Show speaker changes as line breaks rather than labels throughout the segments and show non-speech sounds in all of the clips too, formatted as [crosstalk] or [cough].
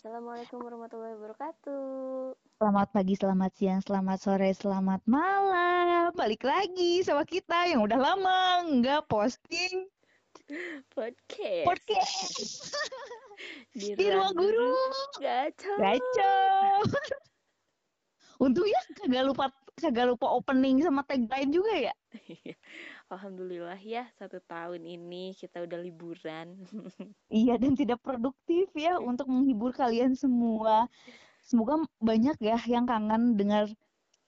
Assalamualaikum warahmatullahi wabarakatuh.
Selamat pagi, selamat siang, selamat sore, selamat malam. Balik lagi sama kita yang udah lama nggak posting
Podcast.
podcast
Di,
di ruang guru.
Gaco.
Gaco. Untung ya kagak lupa kagak lupa opening sama tagline juga ya.
Alhamdulillah ya satu tahun ini kita udah liburan. [laughs]
Iya dan tidak produktif ya untuk menghibur kalian semua. Semoga banyak ya yang kangen dengar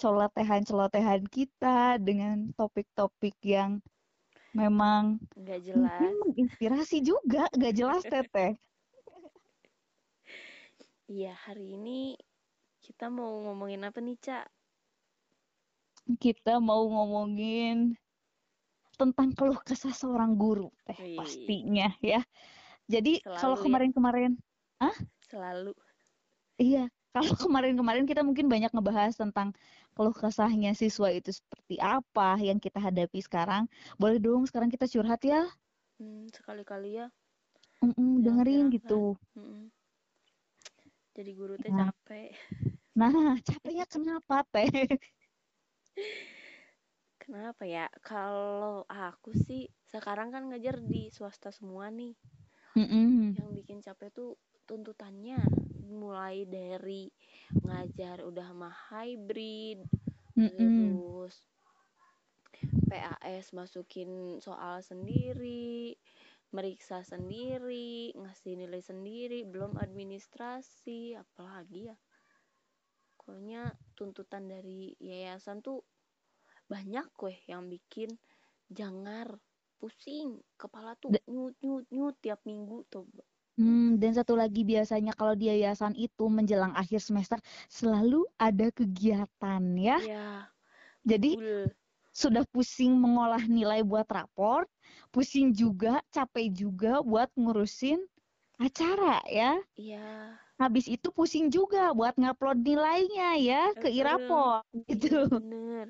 celotehan-celotehan kita dengan topik-topik yang memang
Nggak jelas.
menginspirasi juga, gak jelas teteh.
Iya hari ini kita mau ngomongin apa nih Cak?
Kita mau ngomongin tentang keluh kesah seorang guru teh
Wih.
pastinya ya. Jadi kalau
ya.
kemarin-kemarin,
Selalu.
iya, kalau kemarin-kemarin kita mungkin banyak ngebahas tentang keluh kesahnya siswa itu seperti apa yang kita hadapi sekarang. Boleh dong sekarang kita curhat ya,
Hmm, sekali-kali ya.
Mm-mm, dengerin
Jangan-jangan.
gitu.
Mm-mm. Jadi guru teh
Nah.
capek.
Nah, capeknya kenapa teh? [laughs]
Kenapa ya? Kalau aku sih sekarang kan ngajar di swasta semua nih.
Mm-mm.
Yang bikin capek tuh tuntutannya mulai dari ngajar udah mah hybrid,
Mm-mm.
terus PAS masukin soal sendiri, meriksa sendiri, ngasih nilai sendiri, belum administrasi, apalagi ya. Pokoknya tuntutan dari yayasan tuh banyak weh yang bikin jangar, pusing, kepala tuh nyut nyut nyut tiap minggu tuh.
Hmm, dan satu lagi biasanya kalau di yayasan itu menjelang akhir semester selalu ada kegiatan ya.
Ya,
Jadi
betul.
sudah pusing mengolah nilai buat raport, pusing juga, capek juga buat ngurusin acara ya.
Iya,
Habis itu pusing juga buat ngupload nilainya ya ke
Betul. Iya
gitu.
bener,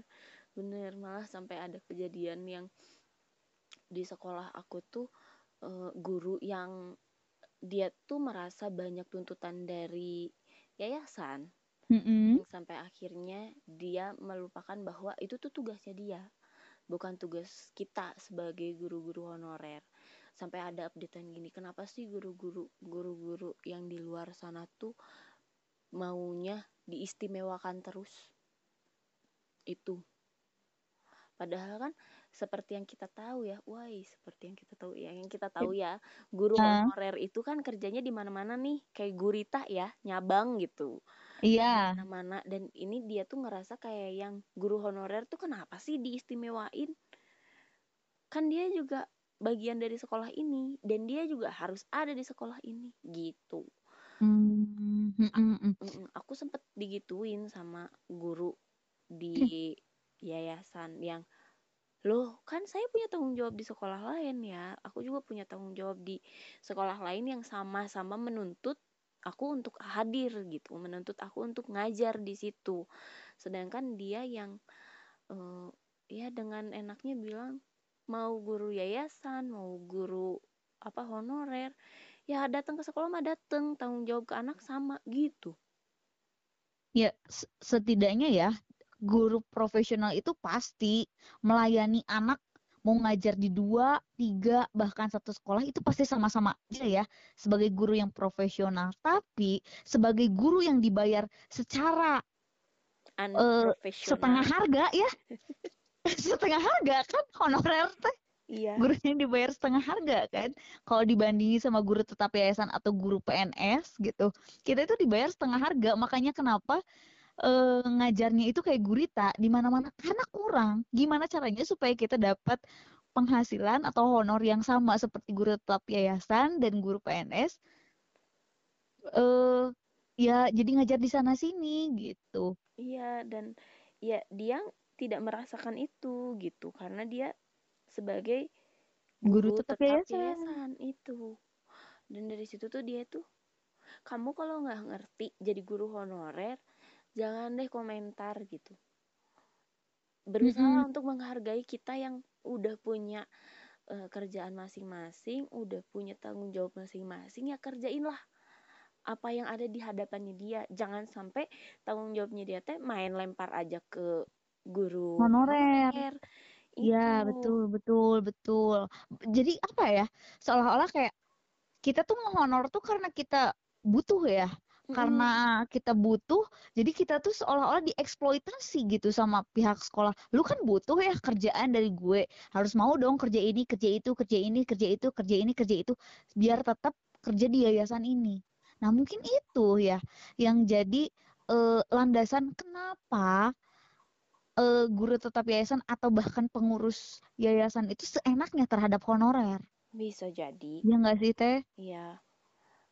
bener. Malah sampai ada kejadian yang di sekolah aku tuh eh, guru yang dia tuh merasa banyak tuntutan dari yayasan. Yang sampai akhirnya dia melupakan bahwa itu tuh tugasnya dia bukan tugas kita sebagai guru-guru honorer. Sampai ada updatean gini kenapa sih guru-guru guru-guru yang di luar sana tuh maunya diistimewakan terus? Itu padahal kan seperti yang kita tahu ya wah seperti yang kita tahu ya yang kita tahu ya guru
Ah.
honorer itu kan kerjanya di mana-mana nih kayak gurita ya nyabang gitu
Iya.
mana-mana dan ini dia tuh ngerasa kayak yang guru honorer tuh kenapa sih diistimewain kan dia juga bagian dari sekolah ini dan dia juga harus ada di sekolah ini gitu
Hmm, mm.
Mm-mm, aku sempet digituin sama guru di yayasan yang loh kan saya punya tanggung jawab di sekolah lain ya. Aku juga punya tanggung jawab di sekolah lain yang sama-sama menuntut aku untuk hadir gitu. Menuntut aku untuk ngajar di situ. Sedangkan dia yang eh, ya dengan enaknya bilang mau guru yayasan mau guru apa honorer ya datang ke sekolah mah datang tanggung jawab ke anak sama gitu.
Ya, setidaknya ya, guru profesional itu pasti melayani anak mau ngajar di dua, tiga, bahkan satu sekolah itu pasti sama-sama aja ya sebagai guru yang profesional. Tapi sebagai guru yang dibayar secara
unprofesional
setengah harga ya, [laughs] setengah harga kan honorer teh
iya
gurunya dibayar setengah harga kan. Kalau dibandingin sama guru tetap yayasan atau guru PNS gitu, kita itu dibayar setengah harga. Makanya kenapa eh, ngajarnya itu kayak gurita di mana-mana karena kurang. Gimana caranya supaya kita dapat penghasilan atau honor yang sama seperti guru tetap yayasan dan guru PNS? Eh ya jadi ngajar di sana sini gitu.
Iya, dan ya dia tidak merasakan itu gitu karena dia sebagai
Guru
guru
tetap
tetap
yayasan.
yayasan itu. Dan dari situ tuh dia tuh kamu kalau nggak ngerti jadi guru honorer, jangan deh komentar gitu. Berusaha
Mm-mm.
untuk menghargai kita yang udah punya eh, kerjaan masing-masing, udah punya tanggung jawab masing-masing, ya kerjainlah apa yang ada di hadapannya dia jangan sampai tanggung jawabnya dia teh main lempar aja ke guru
honorer Iya, betul, betul, betul. Jadi apa ya? Seolah-olah kayak kita tuh menghonor tuh karena kita butuh ya. Karena kita butuh, jadi kita tuh seolah-olah dieksploitasi gitu sama pihak sekolah. Lu kan butuh ya kerjaan dari gue. Harus mau dong kerja ini, kerja itu, kerja ini, kerja itu, kerja ini, kerja itu biar tetap kerja di yayasan ini. Nah, mungkin itu ya yang jadi uh, landasan kenapa uh, guru tetap yayasan atau bahkan pengurus yayasan itu seenaknya terhadap honorer.
Bisa jadi.
Ya nggak sih teh?
Iya.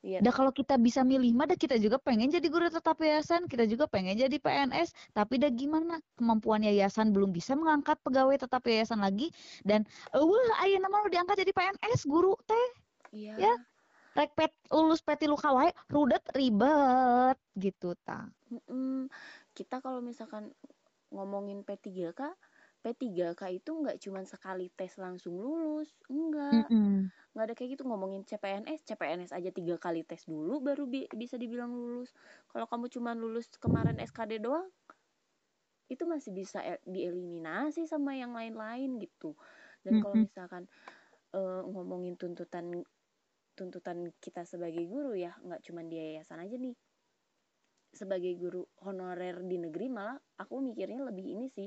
Iya.
Dah kalau kita bisa milih mah kita juga pengen jadi guru tetap yayasan, kita juga pengen jadi PNS, tapi dah gimana kemampuan yayasan belum bisa mengangkat pegawai tetap yayasan lagi dan wah ayah nama lo diangkat jadi PNS guru teh.
Iya.
Ya. Rek pet lulus peti luka wae rudet ribet gitu ta.
Mm -mm. Kita kalau misalkan ngomongin P3K, P3K itu nggak cuma sekali tes langsung lulus, enggak. Mm -mm. Nggak ada kayak gitu ngomongin CPNS, CPNS aja tiga kali tes dulu baru bi bisa dibilang lulus. Kalau kamu cuma lulus kemarin SKD doang, itu masih bisa e dieliminasi sama yang lain-lain gitu. Dan mm -hmm. kalau misalkan uh, ngomongin tuntutan tuntutan kita sebagai guru ya, nggak cuma di yayasan aja nih sebagai guru honorer di negeri malah aku mikirnya lebih ini sih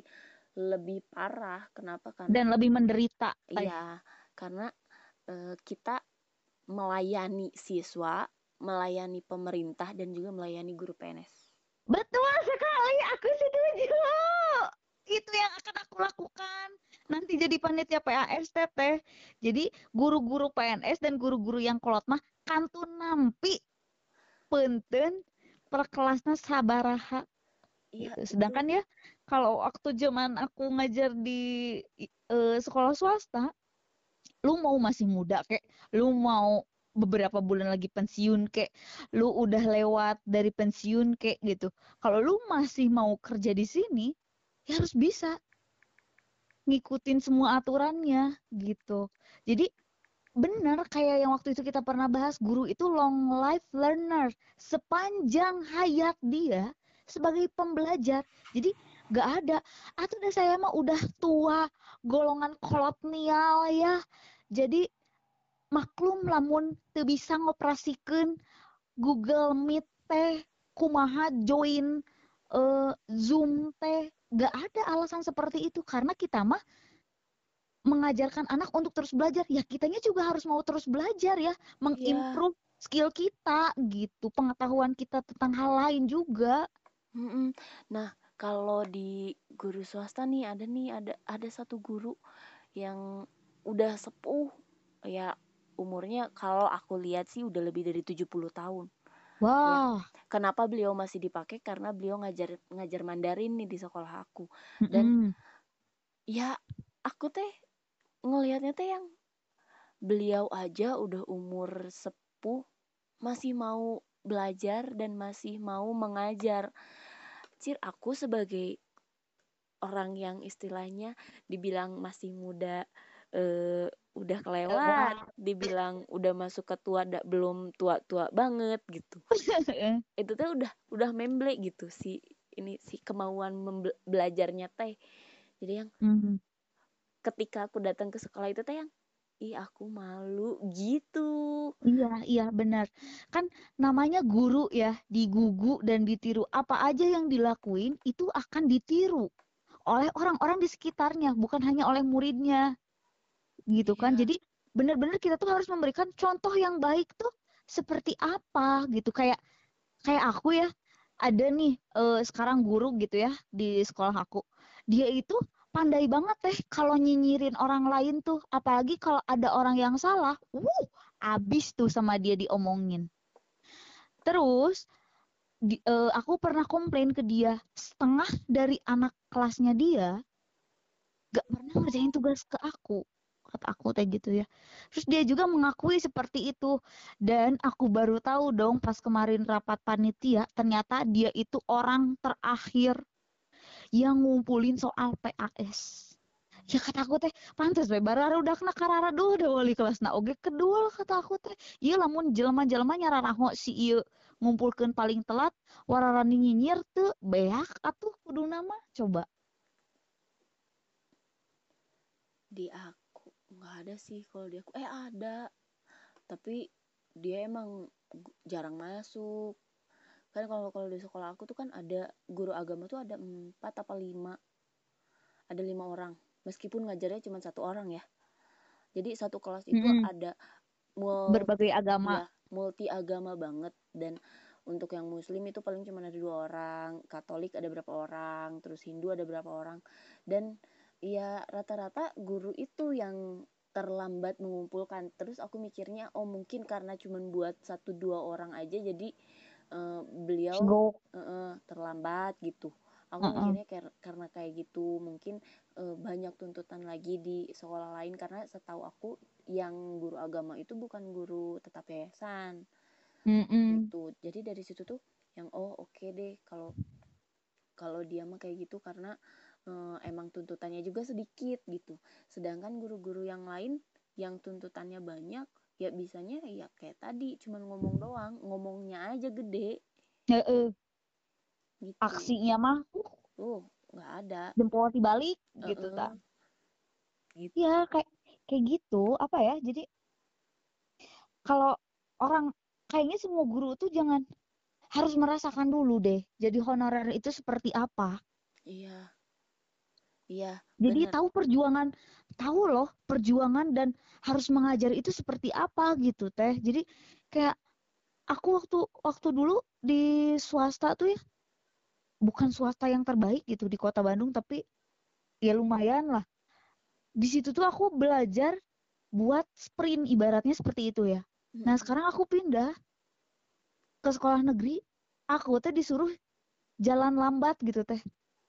lebih parah. Kenapa? Karena
dan lebih menderita
iya karena uh, kita melayani siswa melayani pemerintah dan juga melayani guru PNS
betul sekali aku setuju. Itu yang akan aku lakukan. Nanti jadi panitia PASTT jadi guru-guru PNS dan guru-guru yang kolot mah kantun nampi. Penten per kelasnya sabaraha.
Iya,
gitu. sedangkan ya kalau waktu zaman aku ngajar di uh, sekolah swasta lu mau masih muda kayak lu mau beberapa bulan lagi pensiun kayak lu udah lewat dari pensiun kayak gitu. Kalau lu masih mau kerja di sini ya harus bisa ngikutin semua aturannya gitu. Jadi benar kayak yang waktu itu kita pernah bahas guru itu long life learner sepanjang hayat dia sebagai pembelajar. Jadi gak ada. Atau udah saya mah udah tua golongan kolonial ya. Jadi maklum lamun tuh bisa ngoperasikan Google Meet teh kumaha join uh, Zoom teh. Gak ada alasan seperti itu. Karena kita mah mengajarkan anak untuk terus belajar. Ya kitanya juga harus mau terus belajar ya. Mengimprove yeah. skill kita gitu. Pengetahuan kita tentang hal lain juga.
Nah kalau di guru swasta nih ada nih ada ada satu guru yang udah sepuh ya umurnya kalau aku lihat sih udah lebih dari 70 tahun
Wah. Wow.
Ya, kenapa beliau masih dipakai? Karena beliau ngajar ngajar Mandarin nih di sekolah aku. Dan mm -hmm. ya aku teh ngelihatnya teh yang beliau aja udah umur sepuh masih mau belajar dan masih mau mengajar. Cir aku sebagai orang yang istilahnya dibilang masih muda uh, udah kelewat, dibilang udah masuk ke tua da, belum tua-tua banget gitu. [laughs] Itu tuh udah udah memble gitu si ini si kemauan belajarnya teh. Jadi yang mm -hmm ketika aku datang ke sekolah itu teh yang ih aku malu gitu.
Iya, iya benar. Kan namanya guru ya, digugu dan ditiru. Apa aja yang dilakuin itu akan ditiru oleh orang-orang di sekitarnya, bukan hanya oleh muridnya. Gitu kan. Iya. Jadi benar-benar kita tuh harus memberikan contoh yang baik tuh seperti apa gitu. Kayak kayak aku ya, ada nih uh, sekarang guru gitu ya di sekolah aku. Dia itu pandai banget teh kalau nyinyirin orang lain tuh apalagi kalau ada orang yang salah wuh abis tuh sama dia diomongin. Terus di, uh, aku pernah komplain ke dia setengah dari anak kelasnya dia gak pernah ngerjain tugas ke aku kata aku teh gitu ya. Terus dia juga mengakui seperti itu dan aku baru tahu dong pas kemarin rapat panitia ternyata dia itu orang terakhir yang ngumpulin soal PAS. ya kata aku teh pantas we barara udah kena karara doh udah wali kelas. Na oge kedua kata aku teh. Iya lamun jelema-jelema nyararaho si iya ngumpulkan paling telat wararani nyinyir tuh beak atuh kudu nama coba.
Di aku nggak ada sih kalau di aku. Eh ada. Tapi dia emang jarang masuk kan kalau kalau di sekolah aku tuh kan ada guru agama tuh ada empat apa lima. Ada lima orang. Meskipun ngajarnya cuma satu orang ya. Jadi satu kelas itu hmm. ada
multi, berbagai agama.
ya, multi agama banget. Dan untuk yang muslim itu paling cuma ada dua orang. Katolik ada berapa orang. Terus hindu ada berapa orang. Dan ya rata-rata guru itu yang terlambat mengumpulkan. Terus aku mikirnya oh mungkin karena cuma buat satu dua orang aja jadi uh, beliau uh, uh, terlambat gitu. Aku uh -uh. mikirnya karena kayak gitu mungkin uh, banyak tuntutan lagi di sekolah lain. Karena setahu aku yang guru agama itu bukan guru tetap yayasan. Mm -mm. gitu. Jadi dari situ tuh yang oh oke okay deh kalau kalau dia mah kayak gitu. Karena uh, emang tuntutannya juga sedikit gitu. Sedangkan guru-guru yang lain yang tuntutannya banyak ya bisanya ya kayak tadi cuman ngomong doang ngomongnya aja gede.
Uh -uh gitu. aksinya mah
uh. Nggak ada.
Jempol dibalik -uh. gitu tak gitu. ya kayak kayak gitu apa ya jadi kalau orang kayaknya semua guru tuh jangan harus merasakan dulu deh jadi honorer itu seperti apa.
Iya iya
jadi bener. tahu perjuangan tahu loh perjuangan dan harus mengajar itu seperti apa gitu teh. Jadi kayak aku waktu waktu dulu di swasta tuh ya bukan swasta yang terbaik gitu di kota Bandung tapi ya lumayan lah. Di situ tuh aku belajar buat sprint ibaratnya seperti itu ya. Nah sekarang aku pindah ke sekolah negeri aku teh disuruh jalan lambat gitu teh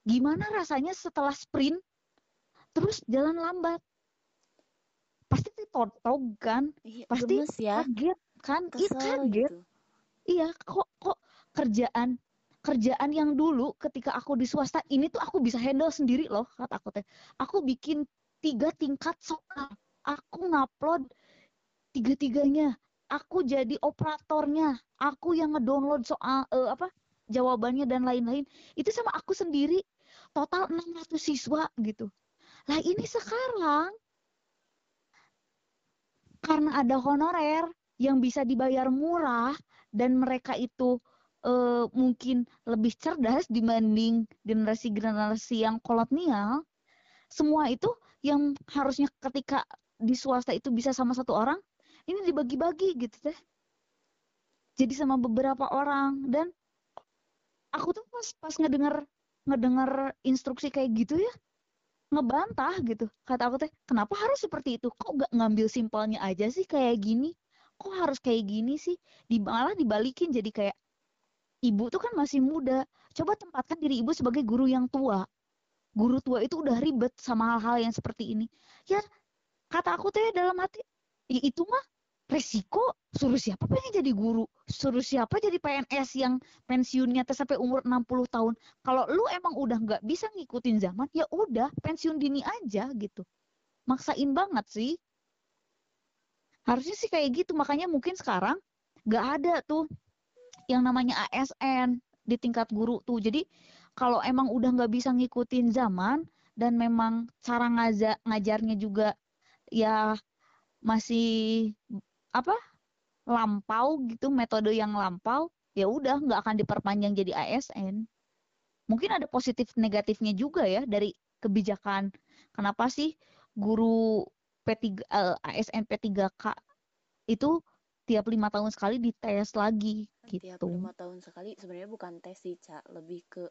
gimana rasanya setelah sprint terus jalan lambat? Pasti totog kan
iya,
pasti
ya.
kaget kan? Iya kaget gitu. iya kok kok kerjaan kerjaan yang dulu ketika aku di swasta ini tuh aku bisa handle sendiri loh kata aku teh. Aku bikin tiga tingkat soal aku ngupload tiga-tiganya aku jadi operatornya aku yang ngedownload soal uh, apa jawabannya dan lain-lain. Itu sama aku sendiri total 600 siswa gitu lah ini sekarang karena ada honorer yang bisa dibayar murah dan mereka itu uh, mungkin lebih cerdas dibanding generasi-generasi yang kolonial, semua itu yang harusnya ketika di swasta itu bisa sama satu orang, ini dibagi-bagi gitu teh. Jadi sama beberapa orang dan aku tuh pas pas ngedenger ngedenger instruksi kayak gitu ya ngebantah gitu kata aku teh kenapa harus seperti itu kok gak ngambil simpelnya aja sih kayak gini kok harus kayak gini sih di malah dibalikin jadi kayak ibu tuh kan masih muda. Coba tempatkan diri ibu sebagai guru yang tua. Guru tua itu udah ribet sama hal-hal yang seperti ini. Ya, kata aku ya dalam hati, ya itu mah resiko? Suruh siapa pengen jadi guru? Suruh siapa jadi PNS yang pensiunnya sampai umur 60 tahun? Kalau lu emang udah nggak bisa ngikutin zaman ya udah pensiun dini aja gitu. Maksain banget sih. Harusnya sih kayak gitu. Makanya mungkin sekarang nggak ada tuh yang namanya ASN di tingkat guru tuh. Jadi kalau emang udah nggak bisa ngikutin zaman dan memang cara ngajar ngajarnya juga ya masih apa lampau gitu metode yang lampau ya udah nggak akan diperpanjang jadi ASN mungkin ada positif negatifnya juga ya dari kebijakan kenapa sih guru P3 uh, ASN P3K itu tiap lima tahun sekali dites lagi gitu.
Tiap lima tahun sekali sebenarnya bukan tes sih cak, lebih ke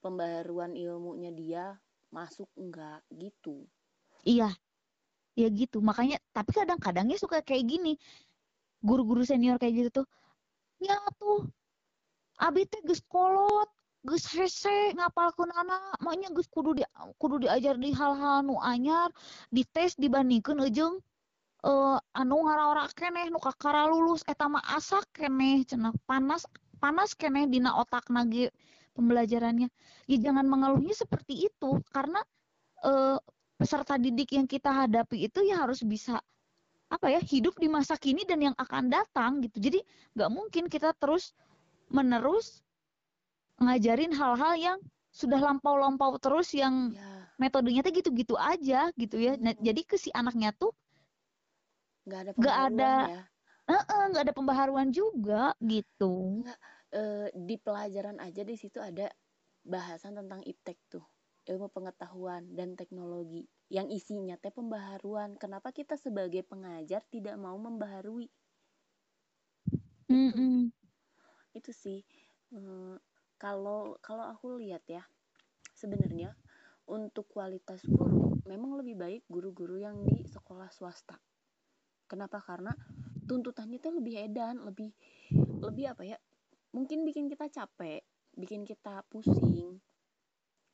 pembaruan ilmunya dia masuk enggak gitu.
Iya, ya gitu. Makanya tapi kadang-kadangnya suka kayak gini. Guru-guru senior kayak gitu tuh, ya tuh, abi teh gus kolot, gus hese ngapalkeun anak, makanya gus kudu di kudu diajar di hal-hal nu anyar, dites dibandingkan ujung uh, anu ngara-ora keneh nu kakara lulus eta mah asa keneh cenah panas panas keneh dina otak nage pembelajarannya. Ya jangan mengeluhnya seperti itu karena uh, peserta didik yang kita hadapi itu ya harus bisa apa ya hidup di masa kini dan yang akan datang gitu jadi nggak mungkin kita terus menerus ngajarin hal-hal yang sudah lampau-lampau terus yang ya. metodenya tuh gitu-gitu aja gitu ya nah, hmm. jadi ke si anaknya tuh
nggak ada nggak ada ya.
uh -uh, gak ada pembaharuan juga gitu
Nggak, uh, di pelajaran aja di situ ada bahasan tentang iptek tuh ilmu pengetahuan dan teknologi yang isinya teh pembaharuan. Kenapa kita sebagai pengajar tidak mau membaharui?
Mm -mm.
Itu, sih uh, kalau kalau aku lihat ya sebenarnya untuk kualitas guru memang lebih baik guru-guru yang di sekolah swasta. Kenapa? Karena tuntutannya tuh lebih edan, lebih lebih apa ya? Mungkin bikin kita capek, bikin kita pusing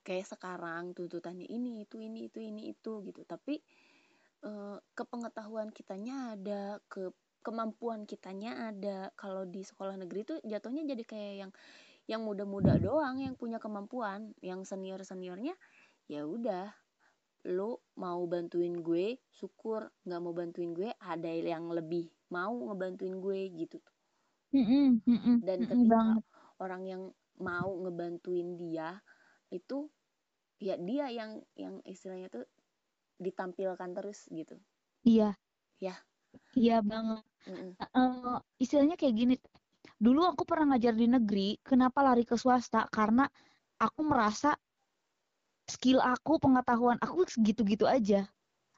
kayak sekarang tuntutannya ini itu ini itu ini itu gitu. Tapi e, kepengetahuan kitanya ada ke kemampuan kitanya ada. Kalau di sekolah negeri itu jatuhnya jadi kayak yang yang muda-muda doang yang punya kemampuan. Yang senior seniornya ya udah lo mau bantuin gue syukur. Nggak mau bantuin gue ada yang lebih mau ngebantuin gue gitu tuh. Dan ketika orang yang mau ngebantuin dia itu ya dia yang yang istilahnya tuh ditampilkan terus gitu
iya
ya
iya banget mm -mm. Uh, istilahnya kayak gini dulu aku pernah ngajar di negeri kenapa lari ke swasta karena aku merasa skill aku pengetahuan aku segitu-gitu aja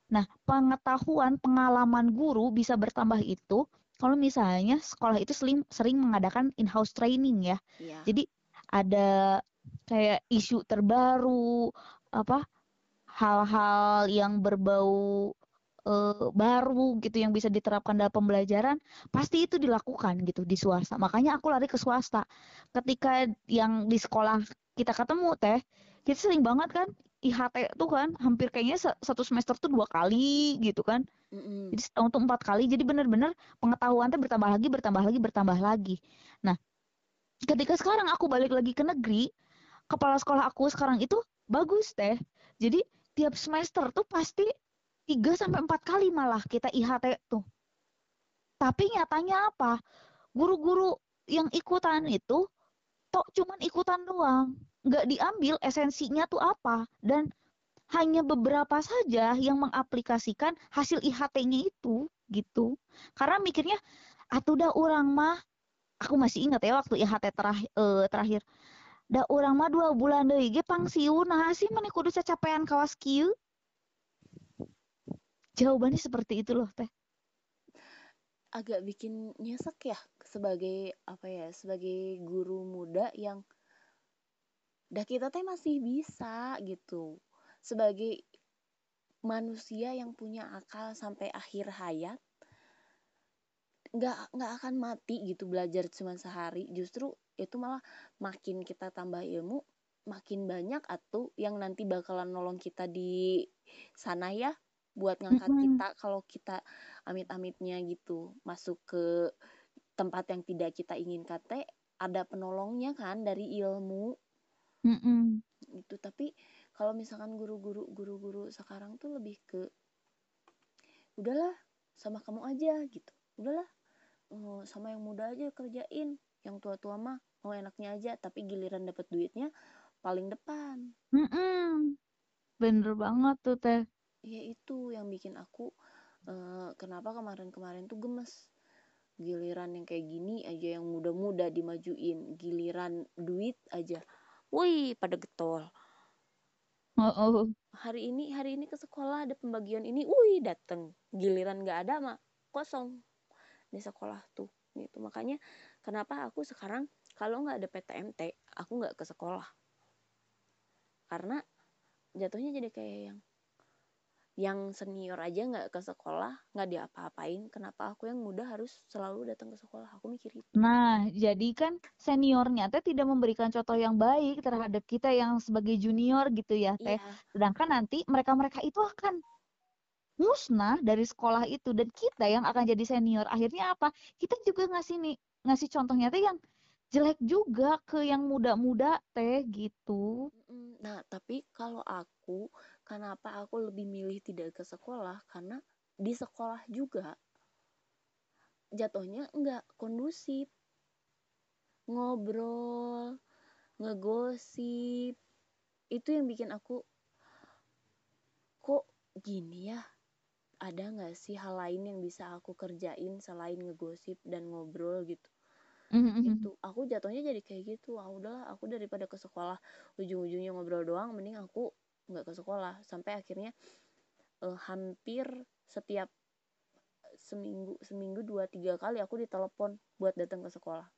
nah pengetahuan pengalaman guru bisa bertambah itu kalau misalnya sekolah itu sering sering mengadakan in-house training ya.
Iya.
Jadi ada kayak isu terbaru apa hal-hal yang berbau uh, baru gitu yang bisa diterapkan dalam pembelajaran pasti itu dilakukan gitu di swasta. Makanya aku lari ke swasta. Ketika yang di sekolah kita ketemu teh kita sering banget kan IHT tuh kan hampir kayaknya satu semester tuh dua kali gitu kan.
Mm-hmm.
jadi setahun tuh empat kali. Jadi benar-benar pengetahuan tuh bertambah lagi bertambah lagi bertambah lagi. Nah ketika sekarang aku balik lagi ke negeri kepala sekolah aku sekarang itu bagus teh. Jadi tiap semester tuh pasti tiga sampai empat kali malah kita IHT tuh. Tapi nyatanya apa? Guru-guru yang ikutan itu tok cuman ikutan doang. Nggak diambil esensinya tuh apa. Dan hanya beberapa saja yang mengaplikasikan hasil IHT-nya itu gitu. Karena mikirnya atuh dah orang mah. Aku masih ingat ya waktu IHT terakhir uh, terakhir da orang mah dua bulan deh ge pangsiun nah sih mana kudu cacapean kawas kieu? Jawabannya seperti itu loh teh.
Agak bikin nyesek ya sebagai apa ya sebagai guru muda yang dah kita teh masih bisa gitu. Sebagai manusia yang punya akal sampai akhir hayat nggak nggak akan mati gitu belajar cuma sehari justru itu malah makin kita tambah ilmu makin banyak atau yang nanti bakalan nolong kita di sana ya buat ngangkat mm -hmm. kita kalau kita amit-amitnya gitu masuk ke tempat yang tidak kita inginkan teh ada penolongnya kan dari ilmu
mm -hmm.
itu tapi kalau misalkan guru-guru guru-guru sekarang tuh lebih ke udahlah sama kamu aja gitu udahlah uh, sama yang muda aja kerjain. Yang tua-tua mah mau enaknya aja tapi giliran dapat duitnya paling depan.
Mm -mm. bener banget tuh teh.
Ya itu yang bikin aku uh, kenapa kemarin-kemarin tuh gemes. Giliran yang kayak gini aja yang muda-muda dimajuin. Giliran duit aja. Wih pada getol.
Oh, oh.
hari ini hari ini ke sekolah ada pembagian ini. Wih dateng. Giliran nggak ada mah kosong di sekolah tuh gitu. Makanya kenapa aku sekarang kalau nggak ada PTMT aku nggak ke sekolah. Karena jatuhnya jadi kayak yang yang senior aja nggak ke sekolah nggak diapa-apain. Kenapa aku yang muda harus selalu datang ke sekolah? Aku mikir itu.
Nah jadi kan seniornya teh tidak memberikan contoh yang baik terhadap kita yang sebagai junior gitu ya teh. Iya. sedangkan nanti mereka mereka itu akan musnah dari sekolah itu dan kita yang akan jadi senior akhirnya apa kita juga ngasih nih ngasih contohnya tuh yang jelek juga ke yang muda-muda teh gitu.
Nah, tapi kalau aku, kenapa aku lebih milih tidak ke sekolah? Karena di sekolah juga jatuhnya nggak kondusif. Ngobrol, ngegosip, itu yang bikin aku kok gini ya? Ada nggak sih hal lain yang bisa aku kerjain selain ngegosip dan ngobrol gitu?
Mhm, mhm.
gitu. Aku jatuhnya jadi kayak gitu. Ah udahlah aku daripada ke sekolah ujung-ujungnya ngobrol doang mending aku nggak ke sekolah. Sampai akhirnya uh, hampir setiap seminggu seminggu dua tiga kali aku ditelepon buat datang ke sekolah.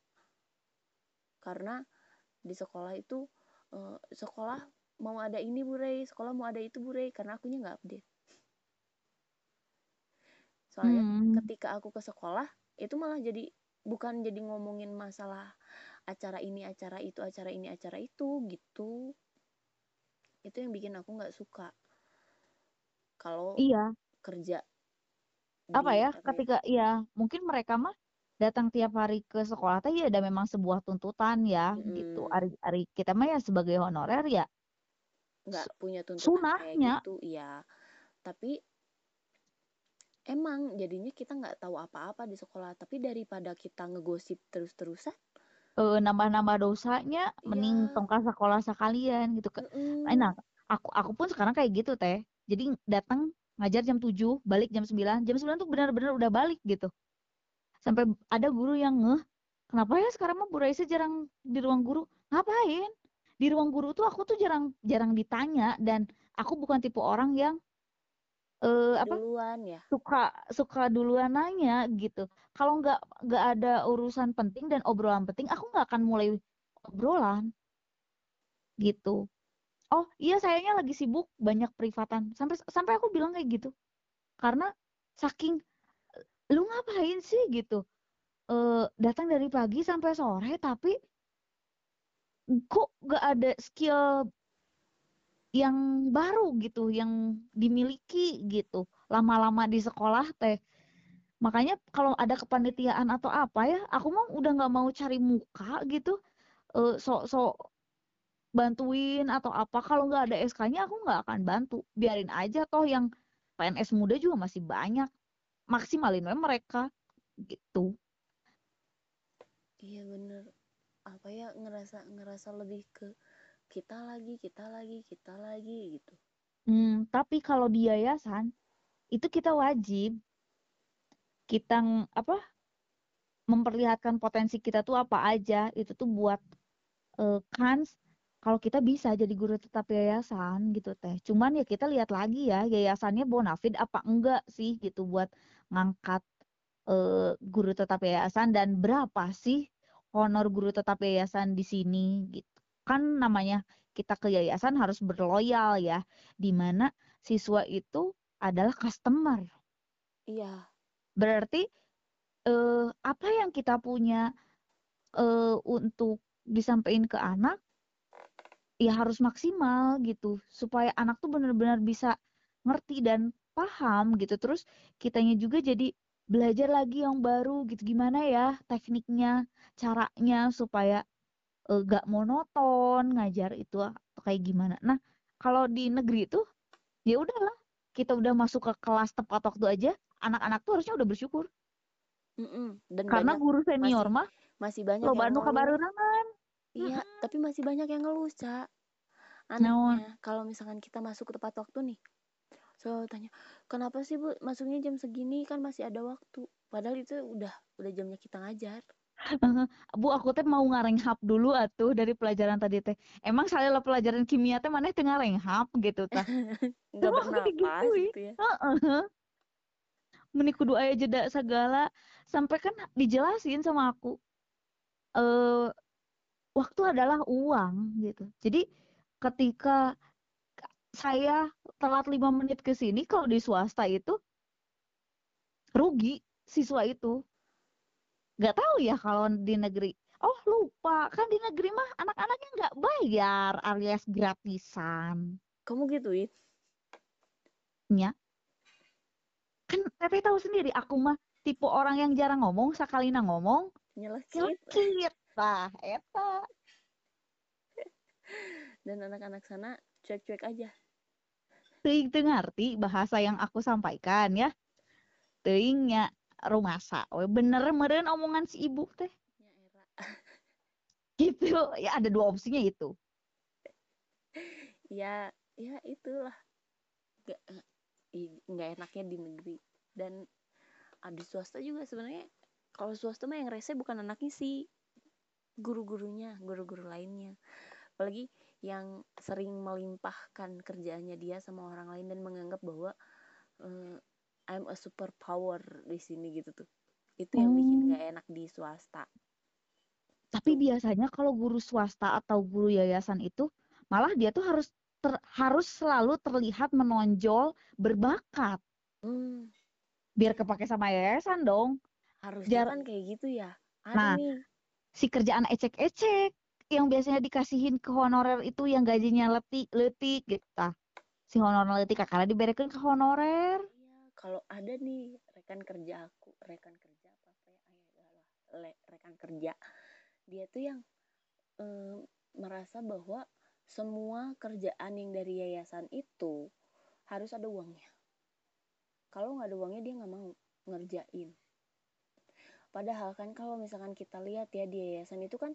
Karena di sekolah itu uh, sekolah mau ada ini Burey sekolah mau ada itu Burey karena akunya nggak update soalnya hmm. ketika aku ke sekolah itu malah jadi bukan jadi ngomongin masalah acara ini acara itu acara ini acara itu gitu. Itu yang bikin aku nggak suka. Kalau
iya.
kerja
apa ya ketika ya mungkin mereka mah datang tiap hari ke sekolah tadi ada memang sebuah tuntutan ya hmm. gitu hari hari kita mah ya sebagai honorer ya
nggak punya tuntutan
sunahnya.
kayak gitu iya. Tapi emang jadinya kita nggak tahu apa-apa di sekolah tapi daripada kita ngegosip terus-terusan
uh, nambah-nambah dosanya yeah. mending tongkat sekolah sekalian gitu kan mm -mm. nah aku aku pun sekarang kayak gitu teh jadi datang ngajar jam 7 balik jam 9 jam 9 tuh benar-benar udah balik gitu sampai ada guru yang ngeh kenapa ya sekarang mah Bu Raisa jarang di ruang guru ngapain di ruang guru tuh aku tuh jarang jarang ditanya dan aku bukan tipe orang yang uh, apa?
Duluan ya.
Suka suka duluan nanya gitu. Kalau nggak nggak ada urusan penting dan obrolan penting aku nggak akan mulai obrolan. Gitu. Oh iya sayangnya lagi sibuk banyak privatan sampai sampai aku bilang kayak gitu. Karena saking lu ngapain sih? gitu. Uh, datang dari pagi sampai sore tapi kok nggak ada skill yang baru gitu, yang dimiliki gitu. Lama-lama di sekolah teh. Makanya kalau ada kepanitiaan atau apa ya, aku mah udah nggak mau cari muka gitu. Uh, sok-sok bantuin atau apa. Kalau nggak ada SK-nya aku nggak akan bantu. Biarin aja toh yang PNS muda juga masih banyak. Maksimalin mereka gitu.
Iya bener. Apa ya ngerasa ngerasa lebih ke kita lagi kita lagi kita lagi gitu.
Hmm, tapi kalau di yayasan itu kita wajib kita apa memperlihatkan potensi kita tuh apa aja. Itu tuh buat uh, kans kalau kita bisa jadi guru tetap yayasan gitu teh. Cuman ya kita lihat lagi ya yayasannya bonafid apa enggak sih gitu buat ngangkat uh, guru tetap yayasan. Dan berapa sih honor guru tetap yayasan di sini gitu kan namanya kita ke yayasan harus berloyal ya, di mana siswa itu adalah customer.
Iya.
Berarti eh, apa yang kita punya eh, untuk disampaikan ke anak, ya harus maksimal gitu, supaya anak tuh benar-benar bisa ngerti dan paham gitu. Terus kitanya juga jadi belajar lagi yang baru gitu, gimana ya tekniknya, caranya supaya uh, gak monoton ngajar itu atau kayak gimana. Nah, kalau di negeri itu ya udahlah, kita udah masuk ke kelas tepat waktu aja, anak-anak tuh harusnya udah bersyukur.
Mm -mm. Dan
Karena banyak, guru senior
masih,
mah
masih banyak
lo yang kabar.
Iya, mm -hmm. tapi masih banyak yang ngeluh, Ca. Anehnya, no. kalau misalkan kita masuk ke tepat waktu nih, so tanya, kenapa sih Bu masuknya jam segini kan masih ada waktu. Padahal itu udah udah jamnya kita ngajar.
Bu aku teh mau hap dulu atuh dari pelajaran tadi teh. Emang saya lah pelajaran kimia teh mana teh hap gitu tah. [laughs]
Enggak bernapas gitu ya. Heeh.
Meni kudu aya jeda segala sampai kan dijelasin sama aku. Eh waktu adalah uang gitu. Jadi ketika saya telat lima menit ke sini kalau di swasta itu rugi siswa itu nggak tahu ya kalau di negeri oh lupa kan di negeri mah anak-anaknya nggak bayar alias gratisan.
Kamu gituin
ya kan tapi tahu sendiri aku mah tipe orang yang jarang ngomong sekali ngomong
nyelekit.
Tah, eta. [laughs]
dan anak-anak sana cuek-cuek aja.
Teuing teu ngarti bahasa yang aku sampaikan ya. Teuingnya rumasa. We bener meren omongan si ibu teh.
ya
Gitu. Ya ada dua opsinya itu.
ya ya itulah nggak enaknya di negeri dan di swasta juga sebenarnya kalau swasta mah yang rese bukan anaknya sih guru-gurunya guru-guru lainnya apalagi yang sering melimpahkan kerjaannya dia sama orang lain dan menganggap bahwa eh, I'm a superpower di sini gitu tuh itu yang bikin
Hmm.
nggak enak di swasta
Tapi
tuh
biasanya kalau guru swasta atau guru yayasan itu malah dia tuh harus ter- harus selalu terlihat menonjol, berbakat.
hmm,
Biar kepake sama yayasan dong.
harusnya
Jar
kan kayak gitu ya
nah,
nih
si kerjaan ecek-ecek yang biasanya dikasihin ke honorer itu yang gajinya letik letik gitu. Si honorer letik kakak diberekeun ke honorer.
Kalau ada nih rekan kerja aku, rekan kerja apa apa ya, ah, ya le- rekan kerja, dia tuh yang eh, merasa bahwa semua kerjaan yang dari yayasan itu harus ada uangnya. Kalau nggak ada uangnya dia nggak mau ngerjain. Padahal kan kalau misalkan kita lihat ya di yayasan itu kan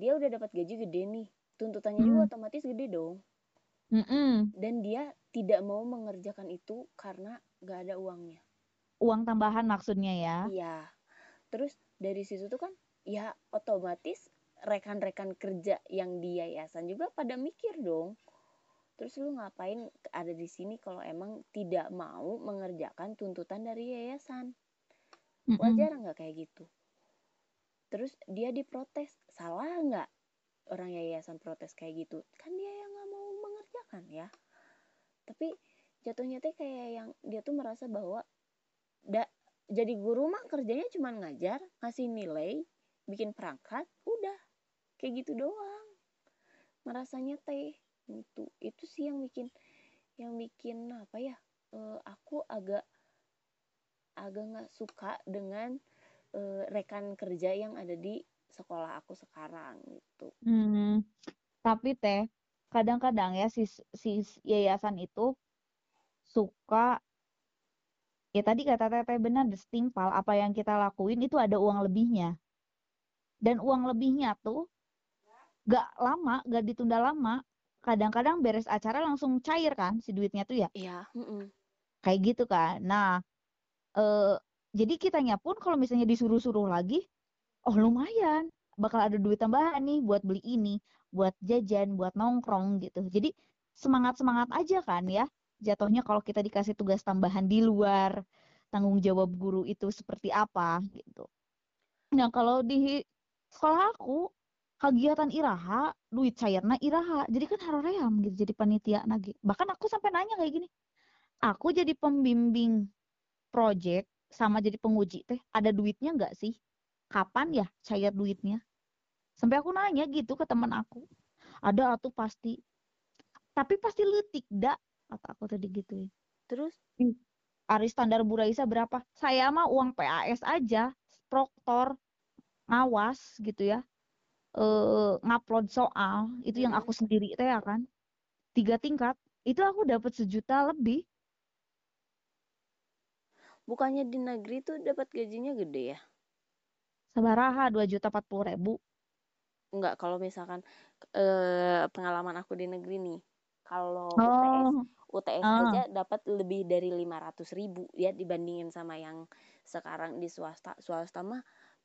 dia udah dapat gaji gede nih, tuntutannya juga
Hmm.
otomatis gede dong.
Mm-mm.
Dan dia tidak mau mengerjakan itu karena nggak ada uangnya.
Uang tambahan maksudnya ya.
Iya. Terus dari situ tuh kan ya otomatis rekan-rekan kerja yang di yayasan juga pada mikir dong. Terus lu ngapain ada di sini kalau emang tidak mau mengerjakan tuntutan dari yayasan? Wajar nggak kayak gitu? Terus dia diprotes, salah nggak orang yayasan protes kayak gitu? Kan dia yang mengerjakan ya. Tapi jatuhnya teh kayak yang dia tuh merasa bahwa da, jadi guru mah kerjanya cuma ngajar, ngasih nilai, bikin perangkat, udah kayak gitu doang. Merasanya teh itu itu sih yang bikin yang bikin apa ya? eh, aku agak agak nggak suka dengan eh, rekan kerja yang ada di sekolah aku sekarang gitu.
Hmm. Tapi teh kadang-kadang ya si si yayasan itu suka ya tadi kata Teteh benar setimpal apa yang kita lakuin itu ada uang lebihnya. Dan uang lebihnya tuh gak lama gak ditunda lama kadang-kadang beres acara langsung cair kan si duitnya tuh ya.
Iya,
kayak gitu kan. Nah eh jadi kitanya pun kalau misalnya disuruh-suruh lagi oh lumayan bakal ada duit tambahan nih buat beli ini buat jajan buat nongkrong gitu. Jadi semangat-semangat aja kan ya jatuhnya kalau kita dikasih tugas tambahan di luar tanggung jawab guru itu seperti apa gitu. Nah kalau di sekolah aku kegiatan iraha duit cairna iraha. Jadi kan haroream gitu jadi panitia. Lagi bahkan aku sampai nanya kayak gini aku jadi pembimbing project sama jadi penguji teh ada duitnya nggak sih? Kapan ya cair duitnya sampai aku nanya gitu ke teman aku. Ada atuh pasti. Tapi pasti letik dak kata aku tadi gitu ya.
Terus?
Ari standar Bu Raisa berapa? Saya mah uang PAS aja proktor ngawas gitu ya. Eh ngupload soal itu yang
mm-mm.
aku sendiri teh ya kan. Tiga tingkat itu aku dapat sejuta lebih.
Bukannya di negeri tuh dapat gajinya gede ya?
sabaraha dua juta empat puluh ribu
Enggak, kalau misalkan eh, pengalaman aku di negeri nih, kalau UTS
oh
UTS
ah
aja dapat lebih dari 500 ribu ya dibandingin sama yang sekarang di swasta. Swasta mah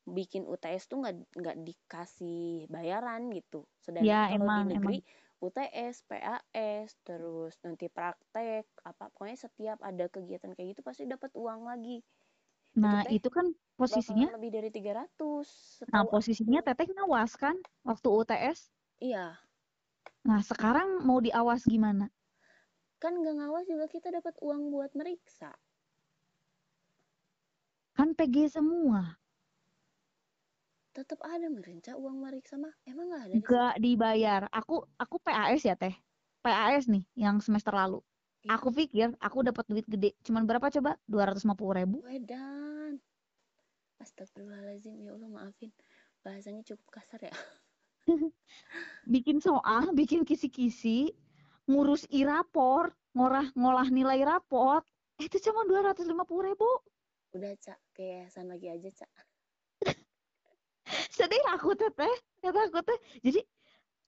bikin UTS tuh nggak nggak dikasih bayaran gitu. Sedangkan
ya
kalau di
emang
negeri
emang
UTS, PAS, terus nanti praktek, apa pokoknya setiap ada kegiatan kayak gitu pasti dapat uang lagi. Itu
nah
teh
itu kan posisinya?
Lebih dari 300
nah posisinya teteh ngawas kan waktu UTS
Iya,
nah sekarang mau diawas gimana?
Kan nggak ngawas juga kita dapat uang buat meriksa.
kan PG semua.
Tetap ada merenca uang meriksa mah. Emang nggak ada
gak dibayar. Aku aku PAS ya teh? PAS nih yang semester lalu.
Iya,
aku pikir aku dapat duit gede. Cuman berapa coba? 250 ribu.
Wedan. Astagfirullahaladzim, ya Allah maafin. bahasanya cukup kasar ya. [laughs]
Bikin soal bikin kisi-kisi ngurus i-rapor ngorah ngolah nilai raport. Itu cuma dua ratus lima puluh ribu.
Udah cak. Ke yayasan lagi aja cak. [laughs]
Sedih aku teh teh. Kata aku teh jadi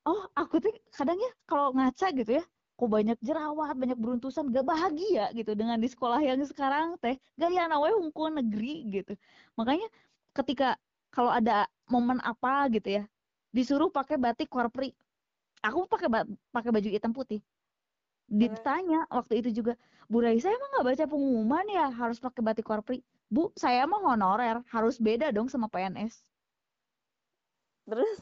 oh aku tuh kadang ya kalau ngaca gitu ya kok banyak jerawat banyak beruntusan gak bahagia gitu dengan di sekolah yang sekarang teh. Gaya nawe hukum negeri gitu. Makanya ketika kalau ada momen apa gitu ya disuruh pakai batik korpri aku pakai pakai baju hitam putih. Ditanya waktu itu juga Bu Raisa emang nggak baca pengumuman ya harus pakai batik korpri Bu saya mau honorer harus beda dong sama PNS
terus?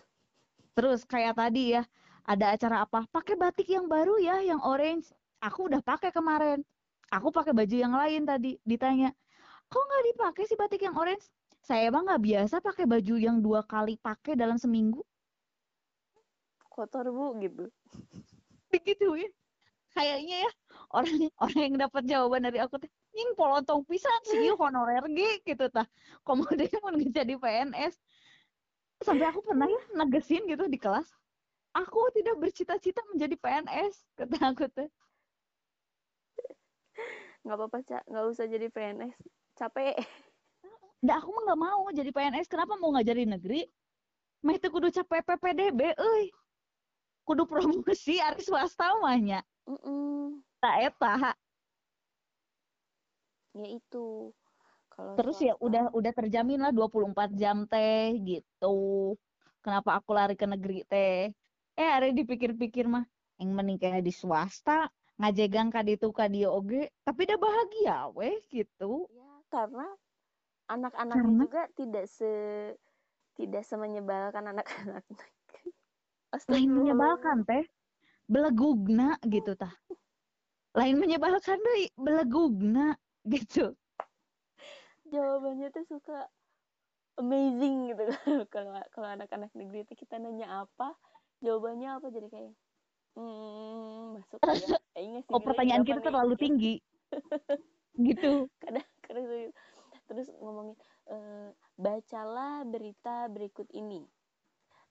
Terus kayak tadi ya ada acara apa? Pakai batik yang baru ya yang orange. Aku udah pakai kemarin. Aku pakai baju yang lain tadi ditanya. Kok nggak dipakai sih batik yang orange? Saya emang nggak biasa pakai baju yang dua kali pakai dalam seminggu.
Kotor bu gitu.
Ya kayaknya ya orang orang yang dapat jawaban dari aku teh nying polontong pisan sih [laughs] honorer gitu tah. Kemudian [laughs] mau jadi PNS sampai aku pernah ya negesin gitu di kelas aku tidak bercita-cita menjadi PNS kata aku tuh.
Nggak apa-apa cak nggak usah jadi PNS capek.
Nggak, aku mah nggak mau jadi PNS kenapa mau ngajarin negeri? Mah itu kudu capek PPDB euy. Kudu promosi ari swasta mahnya mm -mm. tak eta
ya itu.
Kalau terus ya swasta, ya udah udah terjamin lah 24 jam teh gitu. Kenapa aku lari ke negeri teh eh ada dipikir-pikir mah yang mending kayak di swasta ngajegang kaditu kadio oge tapi udah bahagia weh gitu.
Ya karena anak-anaknya juga tidak se tidak semenyebalkan anak-anak [laughs]
lain menyebalkan teh. Belegugna gitu tah. Lain menyebalkan deh belegugna [laughs] gitu.
Jawabannya tuh suka amazing gitu. [laughs] Kalau kalau anak-anak negeri itu kita nanya apa jawabannya apa? Jadi kayak hmm, masuk ya.
Oh pertanyaan kita terlalu tinggi. [laughs] Gitu.
Kadang kadang terus ngomongin e, bacalah berita berikut ini.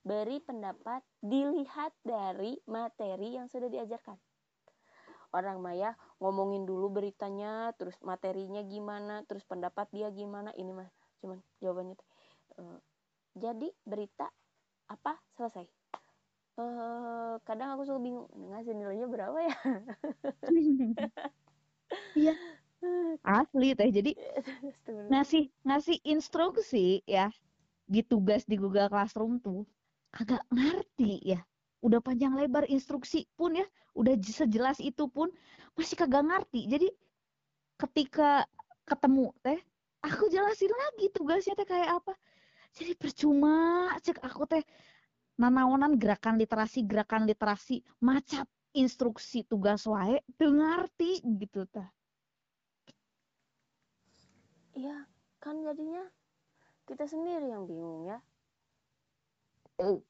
Beri pendapat dilihat dari materi yang sudah diajarkan. Orang Maya ngomongin dulu beritanya terus materinya gimana terus pendapat dia gimana ini mah cuman jawabannya tuh uh, jadi berita apa? Selesai uh, kadang aku suka bingung ngasih nilainya berapa ya? [laughs]
Iya. Asli teh jadi ngasih ngasih instruksi ya di tugas di Google Classroom tuh kagak ngerti ya. Udah panjang lebar instruksi pun ya udah sejelas itu pun masih kagak ngerti. Jadi ketika ketemu teh aku jelasin lagi tugasnya teh kayak apa. Jadi percuma cek aku teh nanaonan gerakan literasi gerakan literasi macam instruksi tugas wae ngerti gitu tah.
Iya kan jadinya kita sendiri yang bingung ya.
Eh,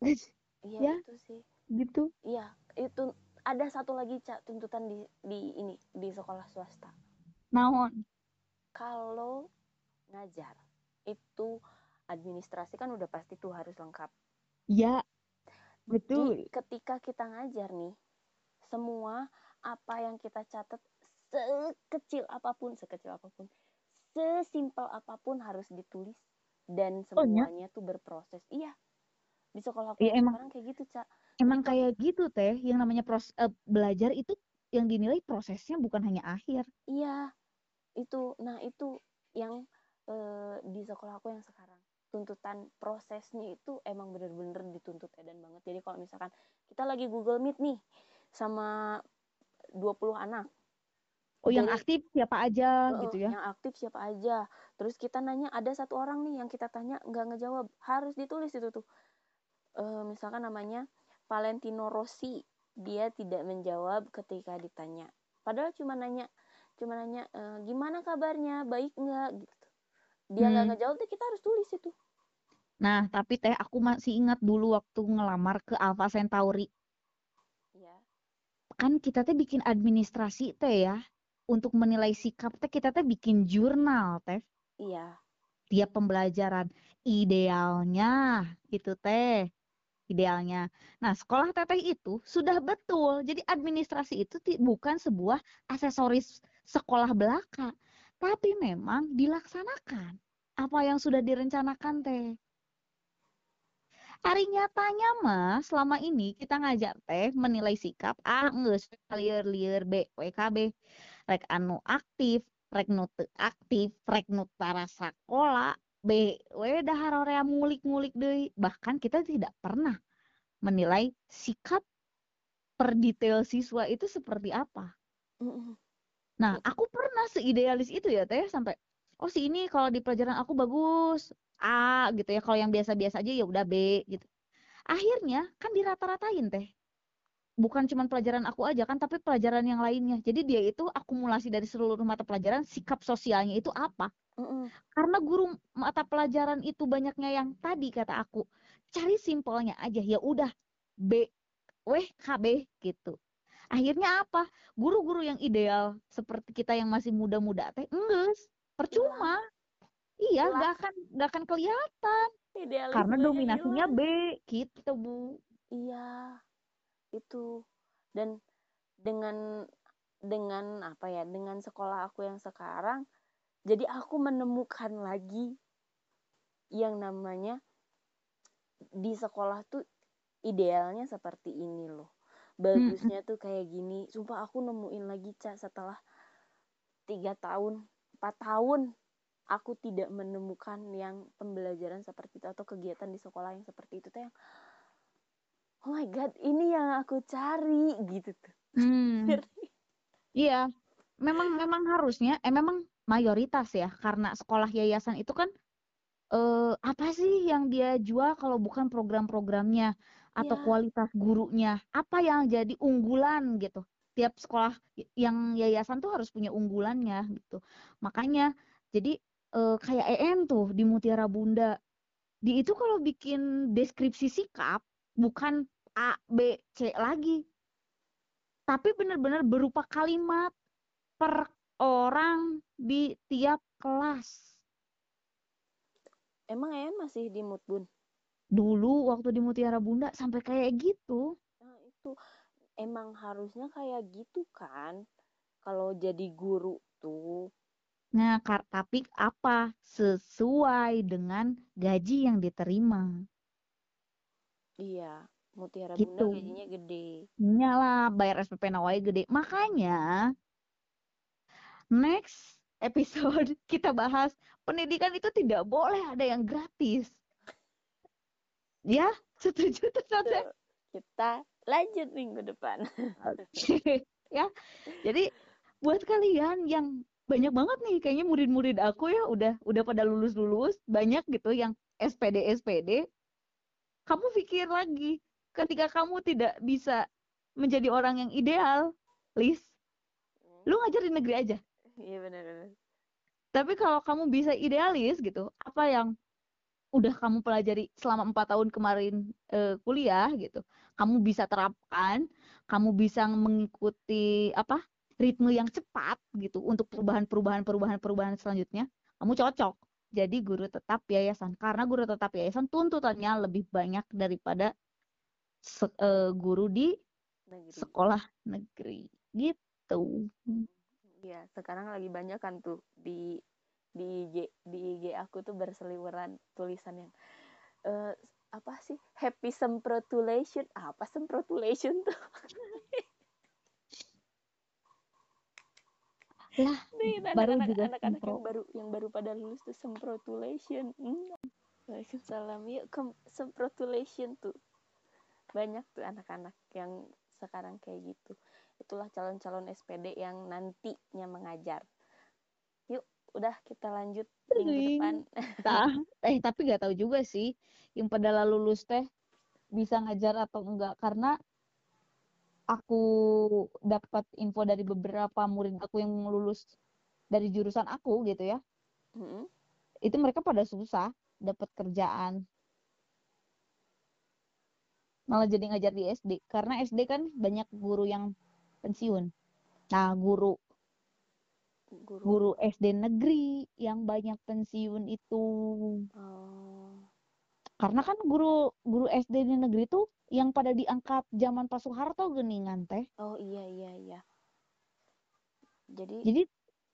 iya ya? itu sih.
gitu.
Iya itu ada satu lagi cak tuntutan di di ini di sekolah swasta.
Naon?
Kalau ngajar itu administrasi kan udah pasti tuh harus lengkap.
Ya betul.
di, ketika kita ngajar nih semua apa yang kita catat sekecil apa pun sekecil apa pun sesimpel apa pun harus ditulis dan semuanya oh, ya? tuh berproses. Iya. Di sekolah aku ya, emang, sekarang kayak gitu cak
emang Jadi, kayak gitu teh. Yang namanya pros uh, belajar itu yang dinilai prosesnya bukan hanya akhir.
Iya. Itu nah itu yang uh, di sekolah aku yang sekarang tuntutan prosesnya itu emang bener-bener dituntut edan banget. Jadi kalau misalkan kita lagi Google Meet nih sama 20 anak.
Oh, Jadi, yang aktif siapa aja uh, gitu ya?
Yang aktif siapa aja. Terus kita nanya ada satu orang nih yang kita tanya nggak ngejawab, harus ditulis itu tuh. Uh, misalkan namanya Valentino Rossi. Dia tidak menjawab ketika ditanya. Padahal cuma nanya cuma nanya e, gimana kabarnya? Baik nggak? gitu dia nggak hmm. ngejawab tuh kita harus tulis itu.
Nah tapi teh aku masih ingat dulu waktu ngelamar ke Alpha Centauri. Ya. kan kita teh bikin administrasi teh ya. Untuk menilai sikap teh kita teh bikin jurnal teh.
Iya.
Tiap pembelajaran. Idealnya gitu teh. Idealnya. Nah, sekolah teteh itu sudah betul. Jadi administrasi itu bukan sebuah aksesoris sekolah belaka, tapi memang dilaksanakan apa yang sudah direncanakan teh. Hari nyatanya mah selama ini kita ngajak teh menilai sikap A nges liar liar B. WKB rek anu aktif rek nu aktif rek nu tarasa sekolah B we dahar area ngulik-ngulik deh bahkan kita tidak pernah menilai sikap per detail siswa itu seperti apa. Nah aku pernah seidealis itu ya teh sampai oh si ini kalau di pelajaran aku bagus. A gitu ya. Kalau yang biasa-biasa aja ya udah B gitu. Akhirnya kan dirata-ratain teh. Bukan cuma pelajaran aku aja kan tapi pelajaran yang lainnya. Jadi dia itu akumulasi dari seluruh mata pelajaran sikap sosialnya itu apa? Mm-mm. karena guru mata pelajaran itu banyaknya yang tadi kata aku cari simpelnya aja. Ya udah B weh KB gitu. Akhirnya apa? Guru-guru yang ideal seperti kita yang masih muda-muda teh enggak percuma. Iya nggak akan nggak akan kelihatan. Karena dominasinya B gitu bu.
Iya itu. Dan dengan dengan apa ya dengan sekolah aku yang sekarang jadi aku menemukan lagi yang namanya di sekolah tuh idealnya seperti ini loh. Bagusnya tuh kayak gini. Sumpah aku nemuin lagi cak setelah tiga tahun empat tahun aku tidak menemukan yang pembelajaran seperti itu atau kegiatan di sekolah yang seperti itu tuh yang oh my god ini yang aku cari gitu tuh. Hmm. [laughs]
iya. Memang memang harusnya eh memang mayoritas ya karena sekolah yayasan itu kan eh, apa sih yang dia jual kalau bukan program-programnya atau yeah. kualitas gurunya? Apa yang jadi unggulan gitu tiap sekolah yang yayasan tuh harus punya unggulannya gitu makanya jadi eh, kayak EN tuh di Mutiara Bunda di itu kalau bikin deskripsi sikap bukan A, B, C lagi. Tapi benar-benar berupa kalimat per orang di tiap kelas.
Emang Ayan masih di Mutbun?
Dulu waktu di Mutiara Bunda sampai kayak gitu.
Nah, itu emang harusnya kayak gitu kan. Kalau jadi guru tuh.
Nah, tapi apa? Sesuai dengan gaji yang diterima.
Iya. Mutiara gitu. Bunda gajinya gede.
Iyalah, bayar SPP Nawai gede. Makanya next episode [laughs] kita bahas pendidikan itu tidak boleh ada yang gratis. Ya, setuju tuh
Kita lanjut minggu depan. [laughs]
ya, jadi buat kalian yang banyak banget nih kayaknya murid-murid aku ya udah udah pada lulus-lulus banyak gitu yang SPD SPD kamu pikir lagi ketika kamu tidak bisa menjadi orang yang ideal, Lis, hmm. lu ngajar di negeri aja.
Iya benar-benar.
Tapi kalau kamu bisa idealis gitu, apa yang udah kamu pelajari selama empat tahun kemarin uh, kuliah gitu, kamu bisa terapkan, kamu bisa mengikuti apa ritme yang cepat gitu untuk perubahan-perubahan perubahan-perubahan selanjutnya, kamu cocok jadi guru tetap yayasan karena guru tetap yayasan tuntutannya lebih banyak daripada se uh, guru di negeri. sekolah negeri gitu.
Iya, sekarang lagi banyak kan tuh di di IG di IG aku tuh berseliweran tulisan yang uh, apa sih? Happy semprotulation apa semprotulation tuh? [laughs]
Lah baru anak, juga
anak-anak yang baru yang baru pada lulus tuh semprotulation hmm. Waalaikumsalam. Yuk ke semprotulation tuh. Banyak tuh anak-anak yang sekarang kayak gitu. Itulah calon-calon SPD yang nantinya mengajar udah kita lanjut minggu depan. [laughs]
Eh tapi nggak tahu juga sih yang pada lulus teh bisa ngajar atau enggak. Karena aku dapat info dari beberapa murid aku yang lulus dari jurusan aku gitu ya. Mm -hmm. itu mereka pada susah dapat kerjaan. Malah jadi ngajar di SD karena SD kan banyak guru yang pensiun. Nah guru
guru.
Guru SD negeri yang banyak pensiun itu.
Oh.
Karena kan guru guru SD di negeri tuh yang pada diangkat zaman Pak Soeharto geningan teh.
Oh iya iya iya. Jadi
jadi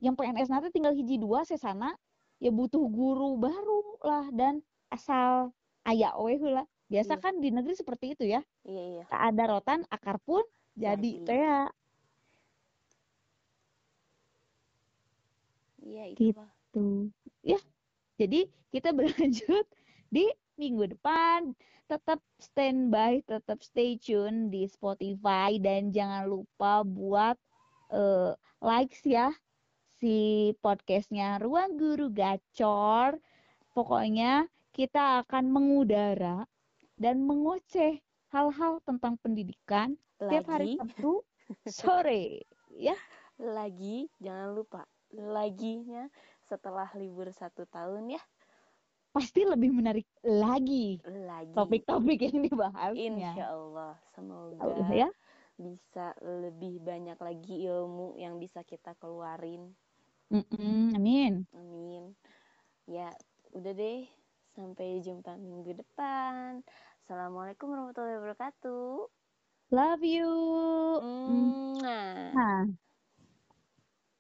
yang PNS nanti tinggal hiji dua sesana ya butuh guru baru lah dan asal aya we heula biasa
Iya.
kan di negeri seperti itu ya.
Iya iya.
Tak ada rotan akar pun jadi
Jadi.
teh
iya itu
Gitu. Ya jadi kita [laughs] berlanjut di minggu depan. Tetap standby tetap stay tune di Spotify. Dan jangan lupa buat eh, likes ya si podcastnya Ruang Guru Gacor. Pokoknya kita akan mengudara dan mengoceh hal-hal tentang pendidikan tiap hari
lagi.
Sabtu [laughs] sore. Ya.
Lagi jangan lupa laginya setelah libur satu tahun ya
pasti lebih menarik lagi
lagi
topik-topik yang dibahasnya.
Insya Allah semoga
Allah ya.
bisa lebih banyak lagi ilmu yang bisa kita keluarin
Mm-mm, amin.
amin ya udah deh sampai jumpa minggu depan assalamualaikum warahmatullahi wabarakatuh
Love you.
Mm.